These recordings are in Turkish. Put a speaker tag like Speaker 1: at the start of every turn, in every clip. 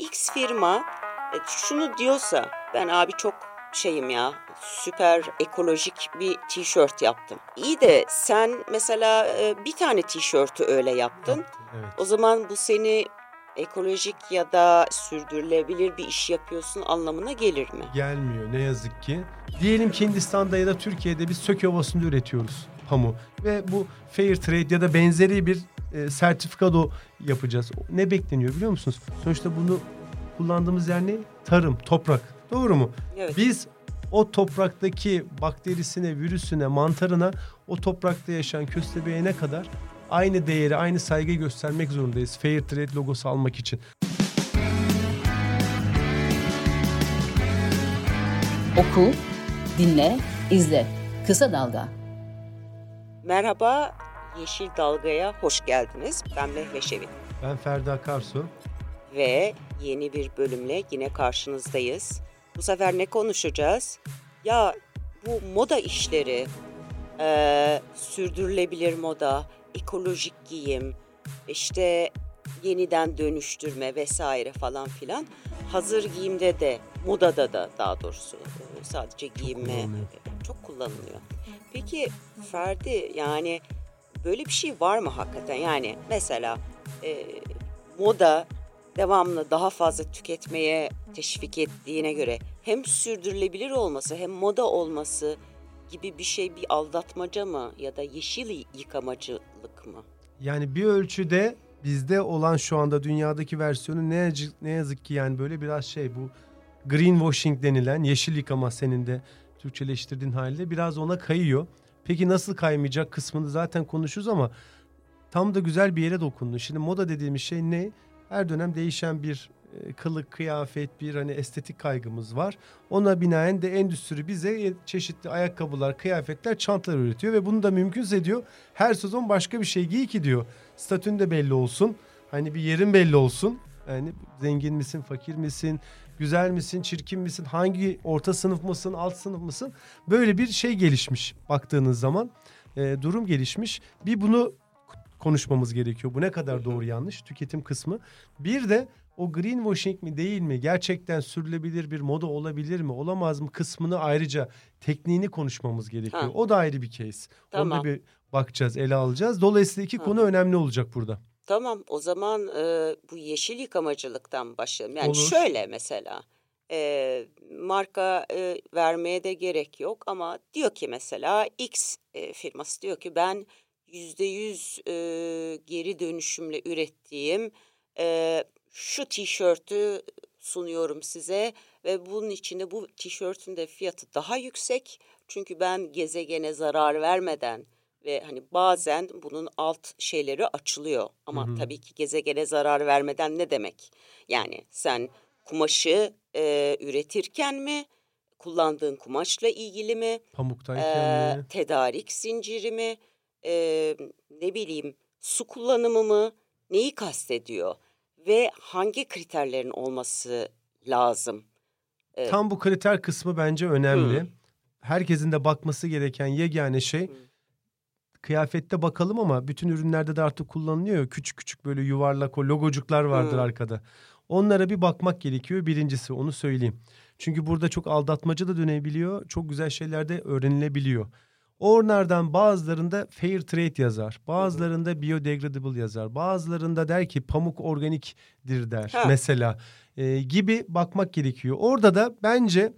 Speaker 1: X firma e, şunu diyorsa ben abi çok şeyim ya süper ekolojik bir tişört yaptım. İyi de sen mesela e, bir tane tişörtü öyle yaptın.
Speaker 2: Yaptım, evet.
Speaker 1: O zaman bu seni ekolojik ya da sürdürülebilir bir iş yapıyorsun anlamına gelir mi?
Speaker 2: Gelmiyor ne yazık ki. Diyelim ki Hindistan'da ya da Türkiye'de biz sök ovasında üretiyoruz pamuğu. Ve bu fair trade ya da benzeri bir e, sertifikado yapacağız. Ne bekleniyor biliyor musunuz? Sonuçta bunu kullandığımız yer ne? Tarım, toprak. Doğru mu?
Speaker 1: Evet.
Speaker 2: Biz o topraktaki bakterisine, virüsüne, mantarına o toprakta yaşayan köstebeğine kadar aynı değeri, aynı saygıyı göstermek zorundayız. Fair Trade logosu almak için.
Speaker 3: Oku, dinle, izle. Kısa Dalga.
Speaker 1: Merhaba, Yeşil Dalga'ya hoş geldiniz. Ben Mehveş Evin
Speaker 2: Ben Ferdi Akarsu.
Speaker 1: ve yeni bir bölümle yine karşınızdayız. Bu sefer ne konuşacağız? Ya bu moda işleri, eee, sürdürülebilir moda, ekolojik giyim, işte yeniden dönüştürme vesaire falan filan. Hazır giyimde de, modada da daha doğrusu e, sadece giyinme çok kullanılıyor. Peki Ferdi yani böyle bir şey var mı hakikaten? Yani mesela e, moda devamlı daha fazla tüketmeye teşvik ettiğine göre hem sürdürülebilir olması hem moda olması gibi bir şey bir aldatmaca mı ya da yeşil yıkamacılık mı?
Speaker 2: Yani bir ölçüde bizde olan şu anda dünyadaki versiyonu ne yazık, ne yazık ki yani böyle biraz şey bu greenwashing denilen yeşil yıkama senin de Türkçeleştirdiğin halde biraz ona kayıyor. Peki nasıl kaymayacak kısmını zaten konuşuruz ama tam da güzel bir yere dokundu. Şimdi moda dediğimiz şey ne? Her dönem değişen bir e, kılık, kıyafet, bir hani estetik kaygımız var. Ona binaen de endüstri bize çeşitli ayakkabılar, kıyafetler, çantalar üretiyor ve bunu da mümkünse ediyor. Her sezon başka bir şey giy ki diyor. Statün de belli olsun. Hani bir yerin belli olsun. Yani zengin misin, fakir misin, güzel misin, çirkin misin, hangi orta sınıf mısın, alt sınıf mısın? Böyle bir şey gelişmiş baktığınız zaman. e, durum gelişmiş. Bir bunu konuşmamız gerekiyor. Bu ne kadar doğru yanlış tüketim kısmı. Bir de o greenwashing mi değil mi? Gerçekten sürülebilir bir moda olabilir mi? Olamaz mı? Kısmını ayrıca tekniğini konuşmamız gerekiyor.
Speaker 1: Ha.
Speaker 2: O da ayrı bir case.
Speaker 1: Tamam.
Speaker 2: Onu da bir bakacağız, ele alacağız. Dolayısıyla iki
Speaker 1: Ha.
Speaker 2: konu önemli olacak burada.
Speaker 1: Tamam o zaman e, bu yeşil yıkamacılıktan başlayalım. Yani
Speaker 2: Olur.
Speaker 1: şöyle mesela e, marka e, vermeye de gerek yok ama diyor ki mesela X e, firması diyor ki ben yüzde yüz geri dönüşümle ürettiğim e, şu tişörtü sunuyorum size ve bunun içinde bu tişörtün de fiyatı daha yüksek çünkü ben gezegene zarar vermeden ve hani bazen bunun alt şeyleri açılıyor ama
Speaker 2: Hı hı.
Speaker 1: tabii ki gezegene zarar vermeden ne demek? Yani sen kumaşı e, üretirken mi kullandığın kumaşla ilgili mi?
Speaker 2: Pamuktayken
Speaker 1: Ee,
Speaker 2: mi?
Speaker 1: tedarik zinciri mi? Ee, ne bileyim su kullanımı mı? Neyi kastediyor? Ve hangi kriterlerin olması lazım? Ee,
Speaker 2: Tam bu kriter kısmı bence önemli.
Speaker 1: Hı.
Speaker 2: Herkesin de bakması gereken yegane şey
Speaker 1: Hı.
Speaker 2: Kıyafette bakalım ama bütün ürünlerde de artık kullanılıyor. Küçük küçük böyle yuvarlak o logocuklar vardır
Speaker 1: Hı.
Speaker 2: arkada. Onlara bir bakmak gerekiyor birincisi onu söyleyeyim. Çünkü burada çok aldatmaca da dönebiliyor. Çok güzel şeyler de öğrenilebiliyor. Onlardan bazılarında fair trade yazar. Bazılarında biodegradable yazar. Bazılarında der ki pamuk organikdir der
Speaker 1: Ha.
Speaker 2: mesela. Ee, gibi bakmak gerekiyor. Orada da bence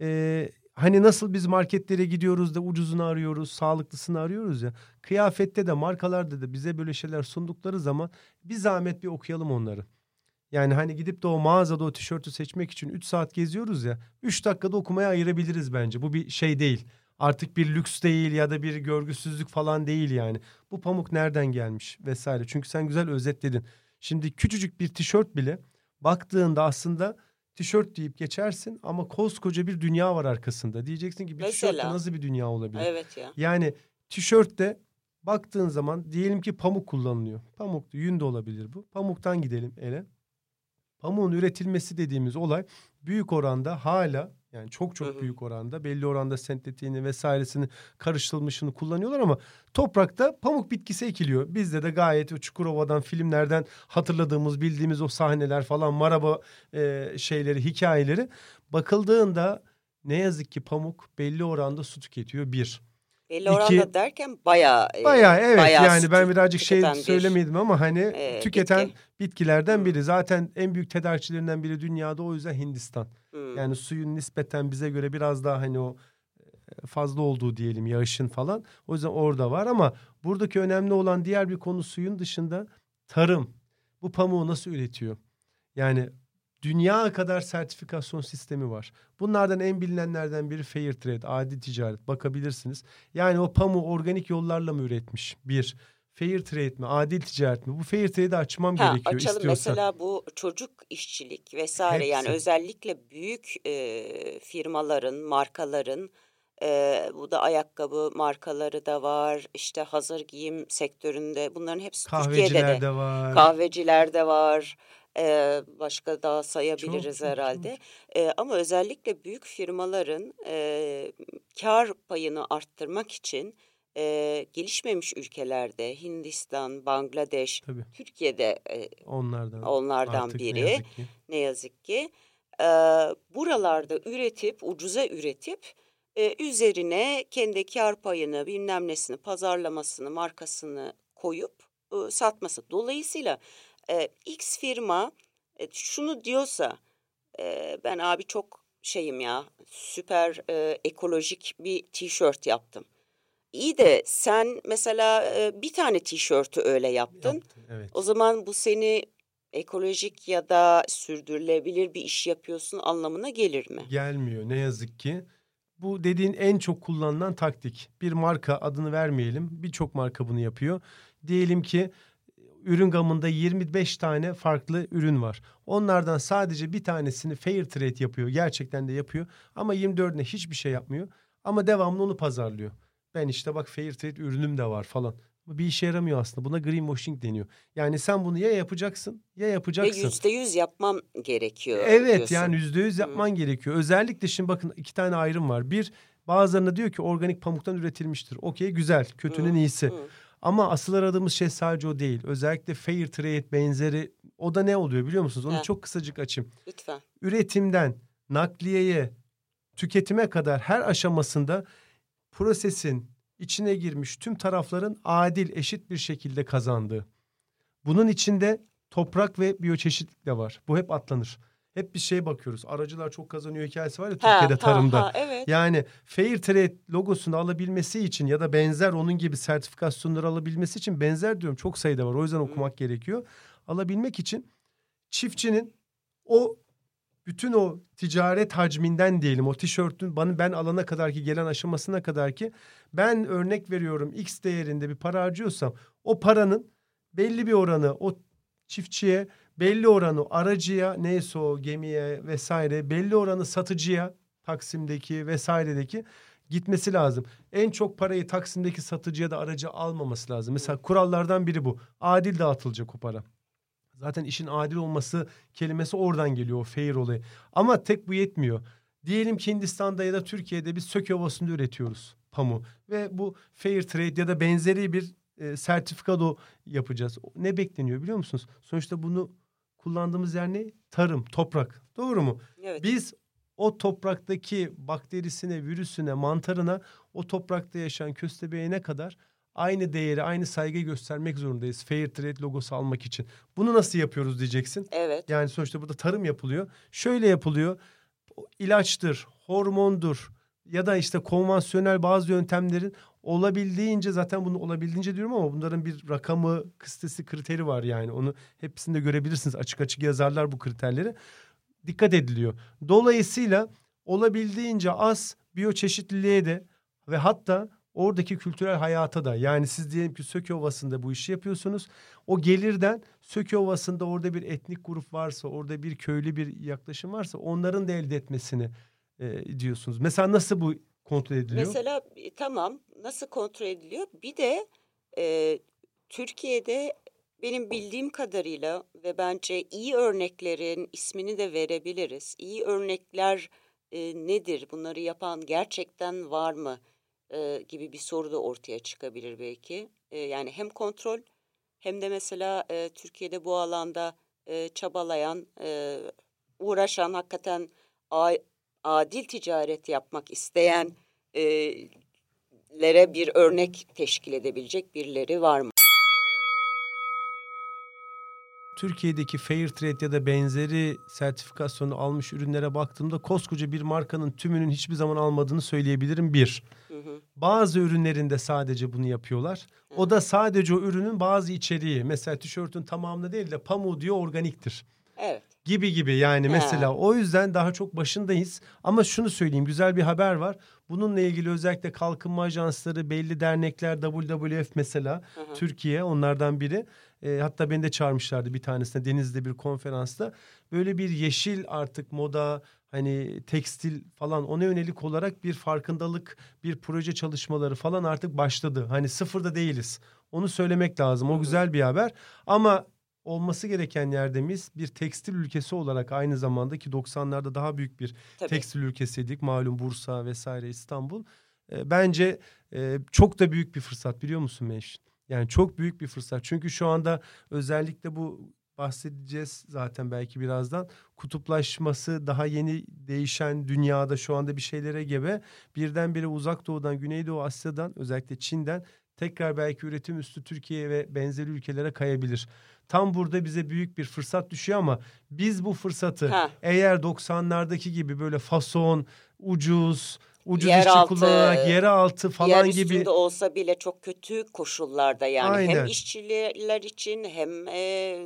Speaker 2: e, hani nasıl biz marketlere gidiyoruz da ucuzunu arıyoruz, sağlıklısını arıyoruz ya. Kıyafette de markalarda da bize böyle şeyler sundukları zaman bir zahmet bir okuyalım onları. Yani hani gidip de o mağazada o tişörtü seçmek için 3 saat geziyoruz ya. 3 dakikada okumaya ayırabiliriz bence. Bu bir şey değil. Artık bir lüks değil ya da bir görgüsüzlük falan değil yani. Bu pamuk nereden gelmiş vesaire. Çünkü sen güzel özetledin. Şimdi küçücük bir tişört bile baktığında aslında tişört deyip geçersin ama koskoca bir dünya var arkasında. Diyeceksin ki bir tişörtte
Speaker 1: Mesela?
Speaker 2: nasıl bir dünya olabilir?
Speaker 1: evet ya.
Speaker 2: Yani tişörtte baktığın zaman diyelim ki pamuk kullanılıyor. Pamuklu yün de olabilir bu. Pamuktan gidelim ele. Pamuğun üretilmesi dediğimiz olay büyük oranda hala Yani çok çok büyük oranda belli oranda sentetiğini vesairesini karıştırılmışını kullanıyorlar ama toprakta pamuk bitkisi ekiliyor. Bizde de gayet o Çukurova'dan filmlerden hatırladığımız bildiğimiz o sahneler falan maraba e, şeyleri hikayeleri bakıldığında ne yazık ki pamuk belli oranda su tüketiyor bir.
Speaker 1: Belli
Speaker 2: İki-
Speaker 1: oranda derken bayağı e,
Speaker 2: Bayağı evet
Speaker 1: bayağı
Speaker 2: yani ben birazcık şey
Speaker 1: bir,
Speaker 2: söylemedim ama hani
Speaker 1: e,
Speaker 2: tüketen
Speaker 1: bitki.
Speaker 2: bitkilerden biri. Zaten en büyük tedarikçilerinden biri dünyada o yüzden Hindistan.
Speaker 1: Hmm.
Speaker 2: Yani suyun nispeten bize göre biraz daha hani o e, fazla olduğu diyelim yağışın falan. O yüzden orada var ama buradaki önemli olan diğer bir konu suyun dışında tarım. Bu pamuğu nasıl üretiyor? Yani dünya kadar sertifikasyon sistemi var. Bunlardan en bilinenlerden biri fair trade, adil ticaret. Bakabilirsiniz. Yani o pamuğu organik yollarla mı üretmiş? Bir. Fair trade mi, adil ticaret mi? Bu fair trade'i açmam
Speaker 1: Ha,
Speaker 2: gerekiyor
Speaker 1: açalım
Speaker 2: istiyorsan.
Speaker 1: mesela bu çocuk işçilik vesaire yani
Speaker 2: Hepsi.
Speaker 1: özellikle büyük e, firmaların, markaların e, bu da ayakkabı markaları da var işte hazır giyim sektöründe bunların hepsi Türkiye'de
Speaker 2: Kahveciler
Speaker 1: de
Speaker 2: de var.
Speaker 1: kahveciler de var e, başka daha sayabiliriz
Speaker 2: Çok, çok,
Speaker 1: herhalde E, ama özellikle büyük firmaların e, kar payını arttırmak için e, gelişmemiş ülkelerde Hindistan, Bangladeş,
Speaker 2: Tabii
Speaker 1: Türkiye'de e,
Speaker 2: onlardan.
Speaker 1: onlardan
Speaker 2: Artık ne
Speaker 1: biri
Speaker 2: yazık ki.
Speaker 1: ne yazık ki e, buralarda üretip ucuza üretip e, üzerine kendi kar payını bilmem nesini pazarlamasını markasını koyup e, satması. Dolayısıyla e, X firma e, şunu diyorsa e, ben abi çok şeyim ya süper e, ekolojik bir tişört yaptım. İyi de sen mesela e, bir tane tişörtü öyle yaptın.
Speaker 2: Yaptı, evet.
Speaker 1: O zaman bu seni ekolojik ya da sürdürülebilir bir iş yapıyorsun anlamına gelir mi?
Speaker 2: Gelmiyor ne yazık ki. Bu dediğin en çok kullanılan taktik. Bir marka adını vermeyelim. Birçok marka bunu yapıyor. Diyelim ki ürün gamında 25 tane farklı ürün var. Onlardan sadece bir tanesini fair trade yapıyor. Gerçekten de yapıyor. Ama 24'üne hiçbir şey yapmıyor. Ama devamlı onu pazarlıyor. Ben işte bak fair trade ürünüm de var falan. Bu bir işe yaramıyor aslında. Buna greenwashing deniyor. Yani sen bunu ya yapacaksın ya
Speaker 1: Ve
Speaker 2: yapacaksın.
Speaker 1: yüzde yüz yapmam gerekiyor
Speaker 2: Evet
Speaker 1: diyorsun.
Speaker 2: yani yüzde yüz yapman gerekiyor. Özellikle şimdi bakın iki tane ayrım var. Bir bazılarına diyor ki organik pamuktan üretilmiştir. Okey güzel kötünün
Speaker 1: Hı,
Speaker 2: iyisi.
Speaker 1: hı.
Speaker 2: Ama asıl aradığımız şey sadece o değil. Özellikle fair trade benzeri o da ne oluyor biliyor musunuz? Onu
Speaker 1: Heh.
Speaker 2: çok kısacık açayım.
Speaker 1: Lütfen.
Speaker 2: Üretimden nakliyeye tüketime kadar her aşamasında prosesin içine girmiş tüm tarafların adil eşit bir şekilde kazandığı. Bunun içinde toprak ve biyoçeşitlik de var. Bu hep atlanır. Hep bir şeye bakıyoruz. Aracılar çok kazanıyor hikayesi var ya
Speaker 1: Ha,
Speaker 2: Türkiye'de
Speaker 1: ha,
Speaker 2: tarımda.
Speaker 1: ha, evet.
Speaker 2: Yani Fair Trade logosunu alabilmesi için ya da benzer onun gibi sertifikasyonları alabilmesi için benzer diyorum çok sayıda var. O yüzden okumak gerekiyor. Alabilmek için çiftçinin o bütün o ticaret hacminden diyelim o tişörtün bana ben alana kadar ki gelen aşamasına kadar ki ben örnek veriyorum X değerinde bir para harcıyorsam o paranın belli bir oranı o çiftçiye belli oranı aracıya neyse o gemiye vesaire belli oranı satıcıya Taksim'deki vesairedeki gitmesi lazım. En çok parayı Taksim'deki satıcıya da aracı almaması lazım. Mesela kurallardan biri bu. Adil dağıtılacak o para. Zaten işin adil olması kelimesi oradan geliyor o fair olayı. Ama tek bu yetmiyor. Diyelim ki Hindistan'da ya da Türkiye'de biz Söke Ovası'nda üretiyoruz pamuğu. Ve bu fair trade ya da benzeri bir e, sertifikado yapacağız. Ne bekleniyor biliyor musunuz? Sonuçta bunu kullandığımız yer ne? Tarım, toprak. Doğru mu?
Speaker 1: Evet.
Speaker 2: Biz o topraktaki bakterisine, virüsüne, mantarına, o toprakta yaşayan köstebeğine kadar aynı değeri, aynı saygıyı göstermek zorundayız. Fair Trade logosu almak için. Bunu nasıl yapıyoruz diyeceksin.
Speaker 1: Evet.
Speaker 2: Yani sonuçta burada tarım yapılıyor. Şöyle yapılıyor. İlaçtır, hormondur ya da işte konvansiyonel bazı yöntemlerin olabildiğince zaten bunu olabildiğince diyorum ama bunların bir rakamı, kıstesi, kriteri var yani. Onu hepsinde görebilirsiniz. Açık açık yazarlar bu kriterleri. Dikkat ediliyor. Dolayısıyla olabildiğince az biyoçeşitliliğe de ve hatta oradaki kültürel hayata da yani siz diyelim ki Söke Ovası'nda bu işi yapıyorsunuz. O gelirden Söke Ovası'nda orada bir etnik grup varsa, orada bir köylü bir yaklaşım varsa onların da elde etmesini e, diyorsunuz. Mesela nasıl bu kontrol ediliyor?
Speaker 1: Mesela e, tamam nasıl kontrol ediliyor? Bir de e, Türkiye'de benim bildiğim kadarıyla ve bence iyi örneklerin ismini de verebiliriz. İyi örnekler e, nedir? Bunları yapan gerçekten var mı? E, gibi bir soru da ortaya çıkabilir belki. E, yani hem kontrol hem de mesela e, Türkiye'de bu alanda e, çabalayan, e, uğraşan, hakikaten adil ticaret yapmak isteyenlere bir örnek teşkil edebilecek birileri var mı?
Speaker 2: Türkiye'deki fair trade ya da benzeri sertifikasyonu almış ürünlere baktığımda koskoca bir markanın tümünün hiçbir zaman almadığını söyleyebilirim bir.
Speaker 1: Hı hı.
Speaker 2: Bazı ürünlerinde sadece bunu yapıyorlar. O da sadece o ürünün bazı içeriği. Mesela tişörtün tamamını değil de pamuğu diyor organiktir.
Speaker 1: Evet.
Speaker 2: Gibi gibi yani mesela o yüzden daha çok başındayız. Ama şunu söyleyeyim güzel bir haber var. Bununla ilgili özellikle kalkınma ajansları, belli dernekler, WWF mesela
Speaker 1: Hı hı.
Speaker 2: Türkiye onlardan biri. E, hatta beni de çağırmışlardı bir tanesine Denizli'de bir konferansta. Böyle bir yeşil artık moda hani tekstil falan ona yönelik olarak bir farkındalık, bir proje çalışmaları falan artık başladı. Hani sıfırda değiliz. Onu söylemek lazım. O güzel bir haber. Ama olması gereken yerde miyiz? Bir tekstil ülkesi olarak aynı zamanda ki 90'larda daha büyük bir
Speaker 1: Tabii.
Speaker 2: tekstil ülkesiydik. Malum Bursa vesaire İstanbul. E, bence e, çok da büyük bir fırsat biliyor musun Meş? Yani çok büyük bir fırsat. Çünkü şu anda özellikle bu bahsedeceğiz zaten belki birazdan. Kutuplaşması daha yeni değişen dünyada şu anda bir şeylere gebe. Birdenbire uzak doğudan, Güneydoğu Asya'dan özellikle Çin'den tekrar belki üretim üstü Türkiye ve benzeri ülkelere kayabilir. Tam burada bize büyük bir fırsat düşüyor ama biz bu fırsatı
Speaker 1: Ha.
Speaker 2: eğer 90'lardaki gibi böyle fason, ucuz, ucuz işçi
Speaker 1: Yeraltı,
Speaker 2: kullanarak yeraltı falan
Speaker 1: Yer
Speaker 2: gibi
Speaker 1: olsa bile çok kötü koşullarda yani hem
Speaker 2: Aynen.
Speaker 1: işçiler için hem e,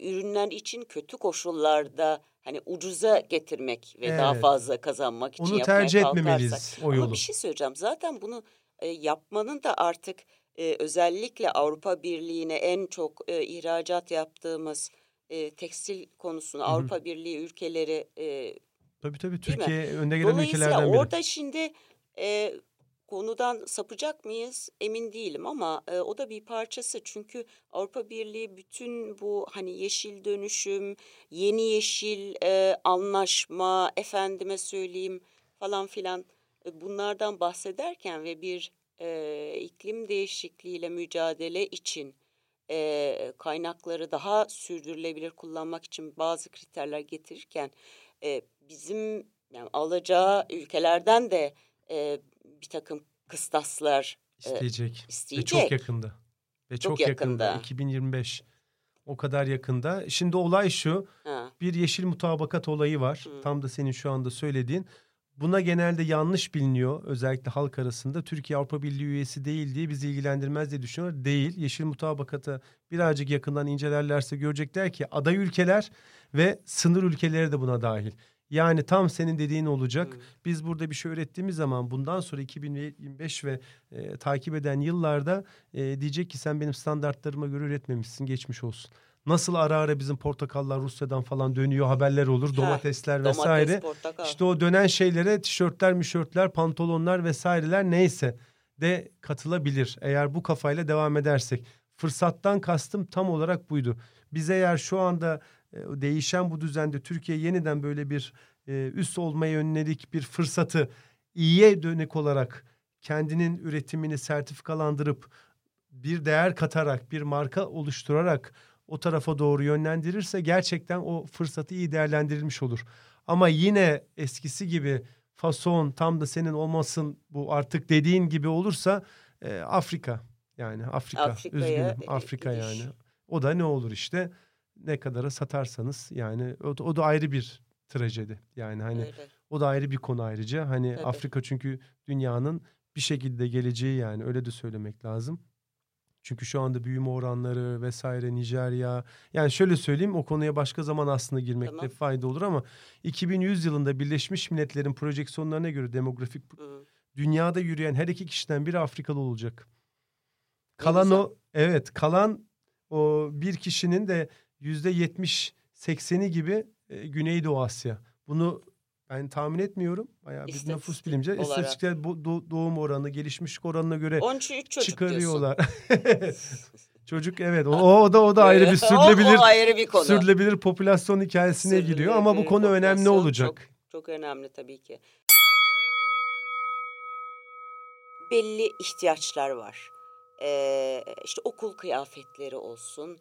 Speaker 1: ürünler için kötü koşullarda hani ucuza getirmek ve daha
Speaker 2: Evet.
Speaker 1: fazla kazanmak için
Speaker 2: onu tercih
Speaker 1: kalkarsak.
Speaker 2: etmemeliyiz o yolu.
Speaker 1: Ama bir şey söyleyeceğim. Zaten bunu e, yapmanın da artık e, özellikle Avrupa Birliği'ne en çok e, ihracat yaptığımız e, tekstil konusunu
Speaker 2: hı.
Speaker 1: Avrupa Birliği ülkeleri e,
Speaker 2: Tabii tabii
Speaker 1: mi?
Speaker 2: Türkiye önde gelen ülkelerden biri.
Speaker 1: orada şimdi e, konudan sapacak mıyız emin değilim ama e, o da bir parçası. Çünkü Avrupa Birliği bütün bu hani yeşil dönüşüm, yeni yeşil e, anlaşma, efendime söyleyeyim falan filan bunlardan bahsederken ve bir e, iklim değişikliğiyle mücadele için e, kaynakları daha sürdürülebilir kullanmak için bazı kriterler getirirken e, bizim yani alacağı ülkelerden de e, bir takım kıstaslar
Speaker 2: isteyecek. Ve
Speaker 1: isteyecek.
Speaker 2: çok yakında. Ve çok,
Speaker 1: Çok
Speaker 2: yakında.
Speaker 1: yakında.
Speaker 2: 2025. O kadar yakında. Şimdi olay şu.
Speaker 1: Ha,
Speaker 2: Bir yeşil mutabakat olayı var.
Speaker 1: Hı.
Speaker 2: Tam da senin şu anda söylediğin. Buna genelde yanlış biliniyor. Özellikle halk arasında. Türkiye Avrupa Birliği üyesi değil diye bizi ilgilendirmez diye düşünüyorlar. Değil. Yeşil mutabakata birazcık yakından incelerlerse görecekler ki aday ülkeler ve sınır ülkeleri de buna dahil. Yani tam senin dediğin olacak.
Speaker 1: hı.
Speaker 2: Biz burada bir şey öğrettiğimiz zaman bundan sonra 2025 ve e, takip eden yıllarda e, diyecek ki sen benim standartlarıma göre üretmemişsin geçmiş olsun. Nasıl ara ara bizim portakallar Rusya'dan falan dönüyor haberler olur
Speaker 1: Ha,
Speaker 2: domatesler
Speaker 1: Domates,
Speaker 2: vesaire.
Speaker 1: portakal.
Speaker 2: İşte o dönen şeylere tişörtler, mişörtler, pantolonlar vesaireler neyse de katılabilir. Eğer bu kafayla devam edersek. Fırsattan kastım tam olarak buydu. Biz eğer şu anda e, değişen bu düzende Türkiye yeniden böyle bir e, üst olmaya yönelik bir fırsatı iyiye dönük olarak kendinin üretimini sertifikalandırıp bir değer katarak, bir marka oluşturarak o tarafa doğru yönlendirirse gerçekten o fırsatı iyi değerlendirilmiş olur. Ama yine eskisi gibi fason tam da senin olmasın bu artık dediğin gibi olursa e, Afrika yani Afrika
Speaker 1: Afrika'ya,
Speaker 2: üzgünüm
Speaker 1: e,
Speaker 2: Afrika
Speaker 1: gidiş.
Speaker 2: yani. O da ne olur işte ne kadara satarsanız yani o, da- o da ayrı bir trajedi. Yani hani
Speaker 1: Öyle.
Speaker 2: o da ayrı bir konu ayrıca. Hani
Speaker 1: Tabii.
Speaker 2: Afrika çünkü dünyanın bir şekilde geleceği yani öyle de söylemek lazım. Çünkü şu anda büyüme oranları vesaire Nijerya yani şöyle söyleyeyim o konuya başka zaman aslında girmekte
Speaker 1: Tamam.
Speaker 2: fayda olur ama 2100 yılında Birleşmiş Milletler'in projeksiyonlarına göre demografik
Speaker 1: Hı.
Speaker 2: dünyada yürüyen her iki kişiden biri Afrikalı olacak. Kalan o evet kalan o bir kişinin de yüzde yetmiş sekseni gibi e, Güneydoğu Asya. Bunu ben tahmin etmiyorum. Bayağı bir nüfus
Speaker 1: İstatistik
Speaker 2: bilimci.
Speaker 1: olarak.
Speaker 2: İstatistikler bu do- doğum oranı, gelişmişlik oranına göre
Speaker 1: Onun için üç çocuk
Speaker 2: çıkarıyorlar. Çocuk evet o, o da o da ayrı bir sürdürülebilir
Speaker 1: O, o ayrı bir konu.
Speaker 2: sürdürülebilir popülasyon hikayesine giriyor ama bu konu önemli olacak.
Speaker 1: Çok, çok önemli tabii ki. Belli ihtiyaçlar var. Ee, işte okul kıyafetleri olsun,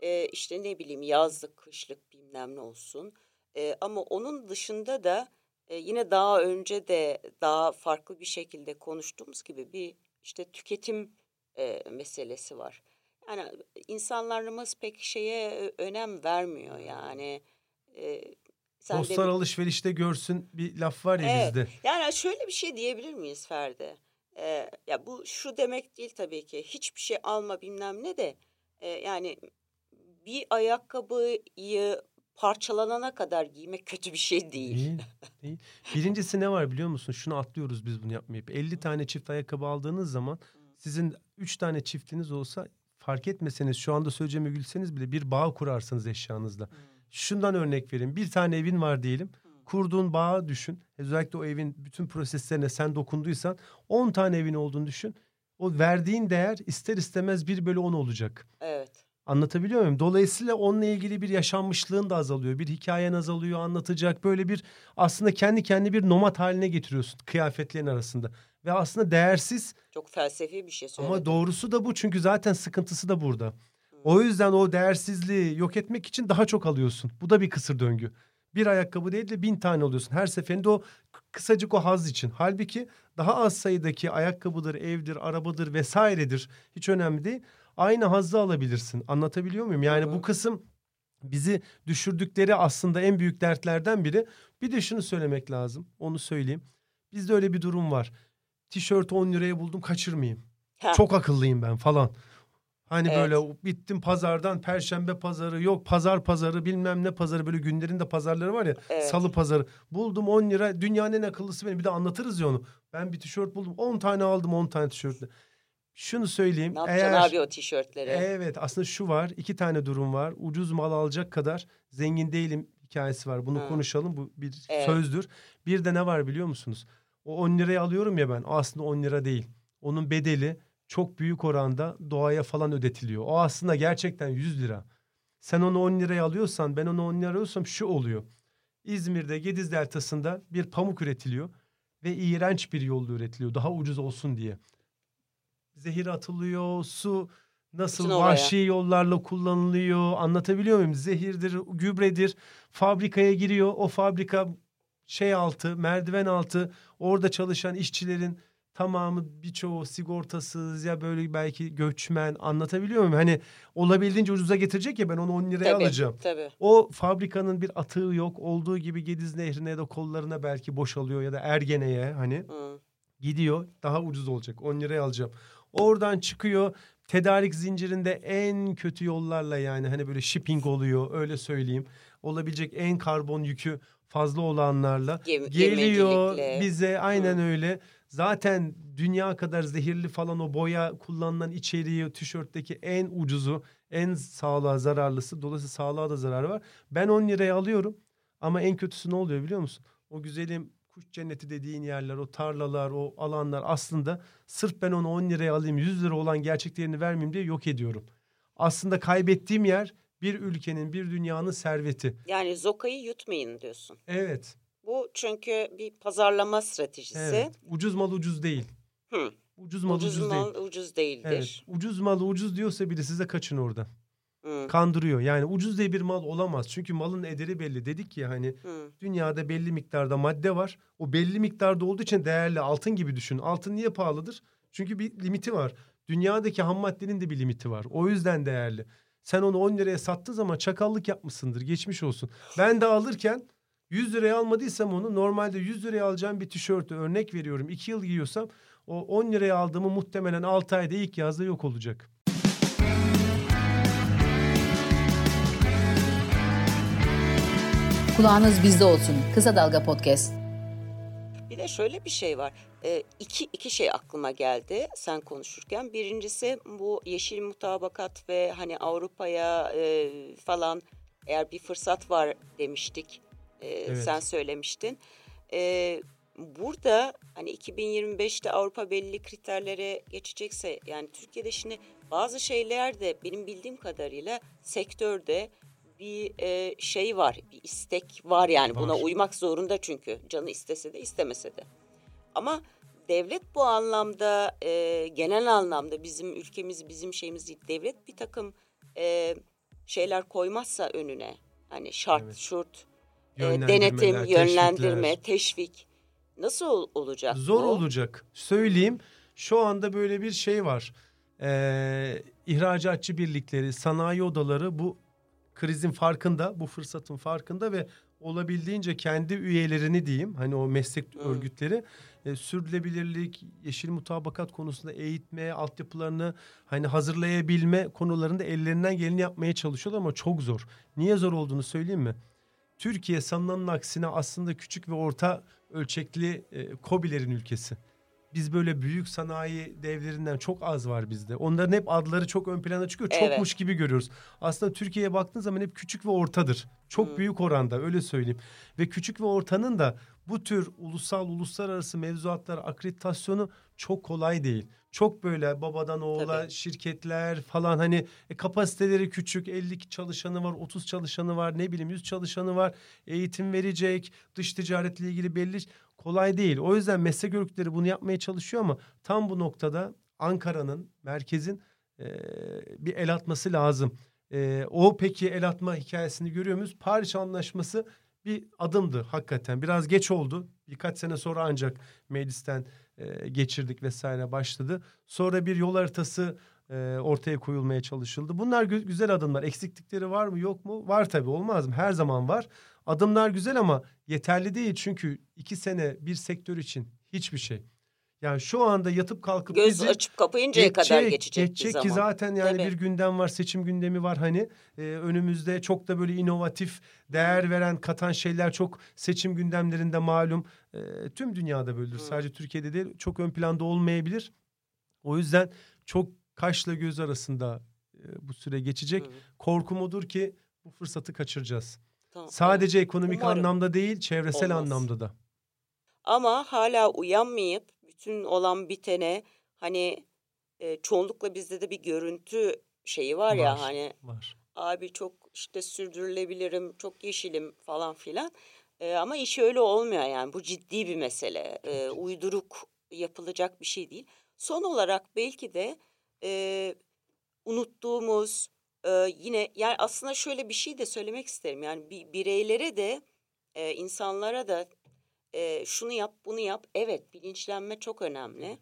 Speaker 1: ee, işte ne bileyim yazlık, kışlık bilmem ne olsun. Ee, ama onun dışında da e, yine daha önce de daha farklı bir şekilde konuştuğumuz gibi bir işte tüketim e, meselesi var. Yani insanlarımız pek şeye önem vermiyor yani. E,
Speaker 2: sen Dostlar de... alışverişte görsün bir laf var ya evet. bizde.
Speaker 1: Yani şöyle bir şey diyebilir miyiz Ferdi? Ee, ya bu şu demek değil tabii ki. Hiçbir şey alma bilmem ne de. E, yani bir ayakkabıyı parçalanana kadar giymek kötü bir şey değil.
Speaker 2: Değil. değil. Birincisi ne var biliyor musun? Şunu atlıyoruz biz bunu yapmayıp. 50 tane çift ayakkabı aldığınız zaman sizin 3 tane çiftiniz olsa fark etmeseniz şu anda söyleyeceğime gülseniz bile bir bağ kurarsınız eşyanızla. Hmm. Şundan örnek vereyim. Bir tane evin var diyelim. Hmm. Kurduğun bağı düşün. Özellikle o evin bütün proseslerine sen dokunduysan 10 tane evin olduğunu düşün. O verdiğin değer ister istemez 1 bölü 10 olacak.
Speaker 1: Evet.
Speaker 2: Anlatabiliyor muyum? Dolayısıyla onunla ilgili bir yaşanmışlığın da azalıyor. Bir hikayen azalıyor, anlatacak. Böyle bir aslında kendi kendi bir nomad haline getiriyorsun kıyafetlerin arasında. Ve aslında değersiz.
Speaker 1: Çok felsefi bir şey söyledin.
Speaker 2: Ama doğrusu da bu çünkü zaten sıkıntısı da burada. Hmm. O yüzden o değersizliği yok etmek için daha çok alıyorsun. Bu da bir kısır döngü. Bir ayakkabı değil de bin tane alıyorsun. Her seferinde o kısacık o haz için. Halbuki daha az sayıdaki ayakkabıdır, evdir, arabadır vesairedir. Hiç önemli değil aynı hazzı alabilirsin. Anlatabiliyor muyum? Yani bu kısım bizi düşürdükleri aslında en büyük dertlerden biri. Bir de şunu söylemek lazım. Onu söyleyeyim. Bizde öyle bir durum var. Tişört 10 liraya buldum kaçırmayayım. Heh. Çok akıllıyım ben falan. Hani evet. böyle bittim pazardan perşembe pazarı yok pazar pazarı bilmem ne pazarı böyle günlerin de pazarları var ya evet. salı pazarı. Buldum 10 lira dünyanın en akıllısı benim bir de anlatırız ya onu. Ben bir tişört buldum 10 tane aldım 10 tane tişörtle. Şunu söyleyeyim.
Speaker 1: Ne yapacaksın eğer, abi o tişörtleri?
Speaker 2: Evet aslında şu var iki tane durum var. Ucuz mal alacak kadar zengin değilim hikayesi var. Bunu ha. konuşalım bu bir evet. sözdür. Bir de ne var biliyor musunuz? O 10 liraya alıyorum ya ben aslında 10 lira değil. Onun bedeli çok büyük oranda doğaya falan ödetiliyor. O aslında gerçekten 100 lira. Sen onu 10 liraya alıyorsan ben onu 10 liraya alıyorsam şu oluyor. İzmir'de Gediz Deltası'nda bir pamuk üretiliyor ve iğrenç bir yolda üretiliyor daha ucuz olsun diye zehir atılıyor, su nasıl Bütün vahşi yollarla kullanılıyor anlatabiliyor muyum? Zehirdir, gübredir, fabrikaya giriyor. O fabrika şey altı, merdiven altı orada çalışan işçilerin tamamı birçoğu sigortasız ya böyle belki göçmen anlatabiliyor muyum? Hani olabildiğince ucuza getirecek ya ben onu 10 liraya
Speaker 1: tabii,
Speaker 2: alacağım.
Speaker 1: Tabii.
Speaker 2: O fabrikanın bir atığı yok. Olduğu gibi Gediz Nehri'ne ya da kollarına belki boşalıyor ya da Ergene'ye hani. Hı. Gidiyor daha ucuz olacak 10 liraya alacağım. Oradan çıkıyor tedarik zincirinde en kötü yollarla yani hani böyle shipping oluyor öyle söyleyeyim. Olabilecek en karbon yükü fazla olanlarla Gem geliyor bize aynen Hı. öyle. Zaten dünya kadar zehirli falan o boya kullanılan içeriği tişörtteki en ucuzu en sağlığa zararlısı dolayısıyla sağlığa da zararı var. Ben 10 liraya alıyorum ama en kötüsü ne oluyor biliyor musun? O güzelim kuş cenneti dediğin yerler, o tarlalar, o alanlar aslında sırf ben onu 10 liraya alayım, 100 lira olan gerçek değerini vermeyeyim diye yok ediyorum. Aslında kaybettiğim yer bir ülkenin, bir dünyanın serveti.
Speaker 1: Yani zokayı yutmayın diyorsun.
Speaker 2: Evet.
Speaker 1: Bu çünkü bir pazarlama stratejisi. Evet.
Speaker 2: Ucuz mal ucuz değil.
Speaker 1: Hı.
Speaker 2: Ucuz mal ucuz,
Speaker 1: ucuz
Speaker 2: mal
Speaker 1: değil. ucuz değildir. Evet.
Speaker 2: Ucuz mal ucuz diyorsa biri size kaçın orada. Hı. Kandırıyor. Yani ucuz diye bir mal olamaz. Çünkü malın ederi belli. Dedik ya hani Hı. dünyada belli miktarda madde var. O belli miktarda olduğu için değerli. Altın gibi düşün. Altın niye pahalıdır? Çünkü bir limiti var. Dünyadaki ham maddenin de bir limiti var. O yüzden değerli. Sen onu 10 liraya sattığı zaman çakallık yapmışsındır. Geçmiş olsun. Ben de alırken 100 liraya almadıysam onu normalde 100 liraya alacağım bir tişörtü örnek veriyorum. 2 yıl giyiyorsam o 10 liraya aldığımı muhtemelen 6 ayda ilk yazda yok olacak.
Speaker 3: Kulağınız bizde olsun. Kısa Dalga Podcast.
Speaker 1: Bir de şöyle bir şey var. E, iki, iki şey aklıma geldi sen konuşurken. Birincisi bu yeşil mutabakat ve hani Avrupa'ya e, falan eğer bir fırsat var demiştik. E, evet. Sen söylemiştin. E, burada hani 2025'te Avrupa belli kriterlere geçecekse yani Türkiye'de şimdi bazı şeyler de benim bildiğim kadarıyla sektörde bir e, şey var, bir istek var yani buna
Speaker 2: Var.
Speaker 1: uymak zorunda çünkü canı istese de istemese de. Ama devlet bu anlamda e, genel anlamda bizim ülkemiz bizim şeyimiz değil. Devlet bir takım e, şeyler koymazsa önüne hani şart
Speaker 2: Evet.
Speaker 1: şurt e, denetim, yönlendirme,
Speaker 2: teşvikler.
Speaker 1: teşvik nasıl ol- olacak?
Speaker 2: Zor
Speaker 1: bu?
Speaker 2: olacak. Söyleyeyim. Şu anda böyle bir şey var. Ee, ihracatçı birlikleri, sanayi odaları bu krizin farkında, bu fırsatın farkında ve olabildiğince kendi üyelerini diyeyim, hani o meslek
Speaker 1: Hı.
Speaker 2: örgütleri e, sürdürülebilirlik, yeşil mutabakat konusunda eğitme, altyapılarını hani hazırlayabilme konularında ellerinden geleni yapmaya çalışıyorlar ama çok zor. Niye zor olduğunu söyleyeyim mi? Türkiye sanılanın aksine aslında küçük ve orta ölçekli e, KOBİ'lerin ülkesi. Biz böyle büyük sanayi devlerinden çok az var bizde. Onların hep adları çok ön plana çıkıyor.
Speaker 1: Evet.
Speaker 2: Çokmuş gibi görüyoruz. Aslında Türkiye'ye baktığın zaman hep küçük ve ortadır. Çok
Speaker 1: Hı.
Speaker 2: büyük oranda öyle söyleyeyim. Ve küçük ve ortanın da bu tür ulusal uluslararası mevzuatlar akreditasyonu çok kolay değil. Çok böyle babadan oğula
Speaker 1: Tabii.
Speaker 2: şirketler falan hani e, kapasiteleri küçük 50 çalışanı var 30 çalışanı var ne bileyim 100 çalışanı var eğitim verecek dış ticaretle ilgili belli kolay değil. O yüzden meslek örgütleri bunu yapmaya çalışıyor ama tam bu noktada Ankara'nın merkezin e, bir el atması lazım. E, o peki el atma hikayesini görüyor muyuz? Paris Anlaşması bir adımdı hakikaten. Biraz geç oldu. Birkaç sene sonra ancak meclisten e, geçirdik vesaire başladı. Sonra bir yol haritası e, ortaya koyulmaya çalışıldı. Bunlar gü- güzel adımlar. Eksiklikleri var mı yok mu? Var tabii olmaz mı? Her zaman var. Adımlar güzel ama yeterli değil. Çünkü iki sene bir sektör için hiçbir şey. Yani şu anda yatıp kalkıp
Speaker 1: Göz
Speaker 2: bizi
Speaker 1: açıp kapayıncaya kadar geçecek, bir
Speaker 2: geçecek
Speaker 1: zaman.
Speaker 2: ki zaten yani
Speaker 1: Tabii.
Speaker 2: bir gündem var seçim gündemi var hani Ee, önümüzde çok da böyle inovatif değer veren katan şeyler çok seçim gündemlerinde malum Ee, tüm dünyada böyledir
Speaker 1: Hı.
Speaker 2: sadece Türkiye'de değil çok ön planda olmayabilir o yüzden çok kaşla göz arasında e, bu süre geçecek
Speaker 1: Hı.
Speaker 2: korkum odur ki bu fırsatı kaçıracağız
Speaker 1: Tamam.
Speaker 2: sadece ekonomik
Speaker 1: Umarım.
Speaker 2: anlamda değil çevresel
Speaker 1: Olmaz.
Speaker 2: anlamda da
Speaker 1: Ama hala uyanmayıp bütün olan bitene hani e, çoğunlukla bizde de bir görüntü şeyi var, ya
Speaker 2: Var.
Speaker 1: hani
Speaker 2: var
Speaker 1: abi çok işte sürdürülebilirim, çok yeşilim falan filan. E, ama iş öyle olmuyor yani bu ciddi bir mesele. E, uyduruk yapılacak bir şey değil. Son olarak belki de e, unuttuğumuz e, yine yani aslında şöyle bir şey de söylemek isterim. Yani bir bireylere de e, insanlara da e, şunu yap bunu yap. Evet bilinçlenme çok önemli.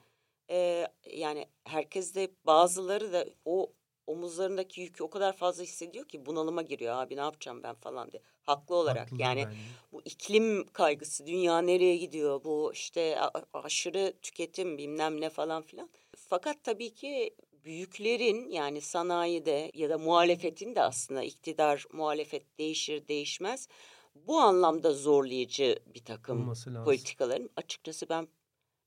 Speaker 1: E, yani herkes de bazıları da o omuzlarındaki yükü o kadar fazla hissediyor ki bunalıma giriyor abi ne yapacağım ben falan diye. Haklı olarak
Speaker 2: Haklılar
Speaker 1: yani
Speaker 2: bence.
Speaker 1: bu iklim kaygısı dünya nereye gidiyor bu işte aşırı tüketim bilmem ne falan filan. Fakat tabii ki büyüklerin yani sanayide ya da muhalefetin de aslında iktidar muhalefet değişir değişmez bu anlamda zorlayıcı bir takım politikaların açıkçası ben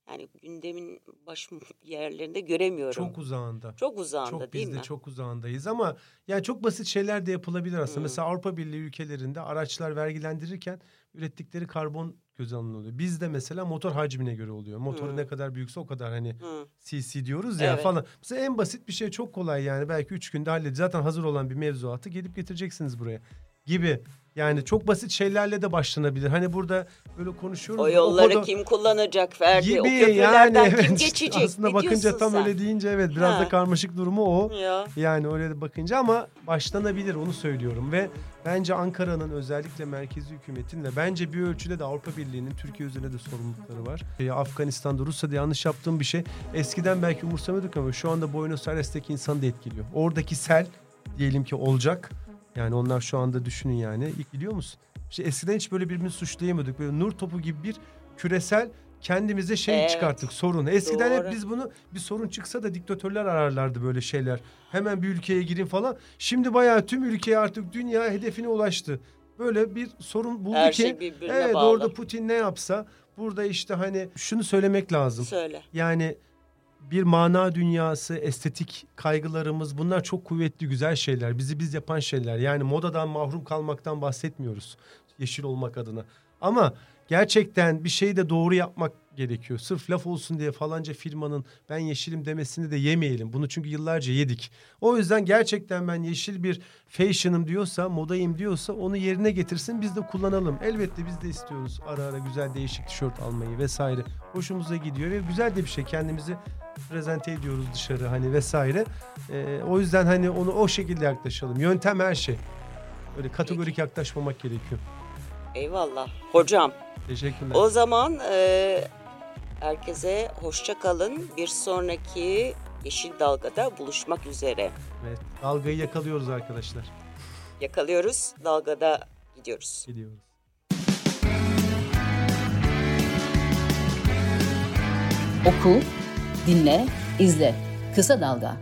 Speaker 1: yani gündemin baş yerlerinde göremiyorum.
Speaker 2: çok uzağında
Speaker 1: Çok uzağında
Speaker 2: Çok
Speaker 1: değil
Speaker 2: biz de
Speaker 1: mi?
Speaker 2: çok uzağındayız ama yani çok basit şeyler de yapılabilir aslında.
Speaker 1: Hı.
Speaker 2: Mesela Avrupa Birliği ülkelerinde araçlar vergilendirirken ürettikleri karbon göz alınıyor. Bizde mesela motor hacmine göre oluyor. Motoru
Speaker 1: Hı.
Speaker 2: ne kadar büyükse o kadar hani
Speaker 1: Hı.
Speaker 2: CC diyoruz ya
Speaker 1: Evet.
Speaker 2: falan. Mesela en basit bir şey çok kolay yani belki üç günde halledeceğiz. Zaten hazır olan bir mevzuatı gelip getireceksiniz buraya gibi. Yani çok basit şeylerle de başlanabilir. Hani burada böyle konuşuyoruz.
Speaker 1: O yolları
Speaker 2: koda-
Speaker 1: kim kullanacak Ferdi? O
Speaker 2: gibi
Speaker 1: köprülerden
Speaker 2: yani
Speaker 1: kim
Speaker 2: evet.
Speaker 1: geçecek?
Speaker 2: Aslında
Speaker 1: Ne
Speaker 2: bakınca tam
Speaker 1: sen?
Speaker 2: öyle deyince evet biraz
Speaker 1: Ha.
Speaker 2: da karmaşık durumu o.
Speaker 1: Ya.
Speaker 2: Yani oraya da bakınca ama başlanabilir onu söylüyorum ve bence Ankara'nın özellikle merkezi hükümetin ve bence bir ölçüde de Avrupa Birliği'nin Türkiye üzerine de sorumlulukları var. Ee, Afganistan'da Rusya'da yanlış yaptığım bir şey. Eskiden belki umursamıyorduk ama şu anda Buenos Aires'teki insanı da etkiliyor. Oradaki sel diyelim ki olacak. Yani onlar şu anda düşünün yani. İlk biliyor musun? İşte eskiden hiç böyle birbirini suçlayamıyorduk. Böyle nur topu gibi bir küresel kendimize şey
Speaker 1: Evet.
Speaker 2: çıkarttık sorun. Eskiden
Speaker 1: Doğru.
Speaker 2: hep biz bunu bir sorun çıksa da diktatörler ararlardı böyle şeyler. Hemen bir ülkeye girin falan. Şimdi bayağı tüm ülkeye artık dünya hedefine ulaştı. Böyle bir sorun buldu
Speaker 1: Her
Speaker 2: ki
Speaker 1: şey birbirine
Speaker 2: evet
Speaker 1: bağlı.
Speaker 2: orada Putin ne yapsa burada işte hani şunu söylemek lazım.
Speaker 1: Söyle.
Speaker 2: Yani bir mana dünyası, estetik kaygılarımız bunlar çok kuvvetli güzel şeyler. Bizi biz yapan şeyler. Yani modadan mahrum kalmaktan bahsetmiyoruz. Yeşil olmak adına. Ama gerçekten bir şeyi de doğru yapmak gerekiyor. Sırf laf olsun diye falanca firmanın ben yeşilim demesini de yemeyelim. Bunu çünkü yıllarca yedik. O yüzden gerçekten ben yeşil bir fashion'ım diyorsa, modayım diyorsa onu yerine getirsin biz de kullanalım. Elbette biz de istiyoruz ara ara güzel değişik tişört almayı vesaire. Hoşumuza gidiyor ve güzel de bir şey. Kendimizi prezente ediyoruz dışarı hani vesaire. Ee, o yüzden hani onu o şekilde yaklaşalım. Yöntem her şey. Öyle kategorik yaklaşmamak gerekiyor.
Speaker 1: Eyvallah. Hocam
Speaker 2: Teşekkürler.
Speaker 1: o zaman e, herkese hoşça kalın. Bir sonraki Yeşil Dalga'da buluşmak üzere.
Speaker 2: Evet, dalgayı yakalıyoruz arkadaşlar.
Speaker 1: Yakalıyoruz, dalgada gidiyoruz.
Speaker 2: Gidiyoruz.
Speaker 3: Oku, dinle, izle. Kısa Dalga.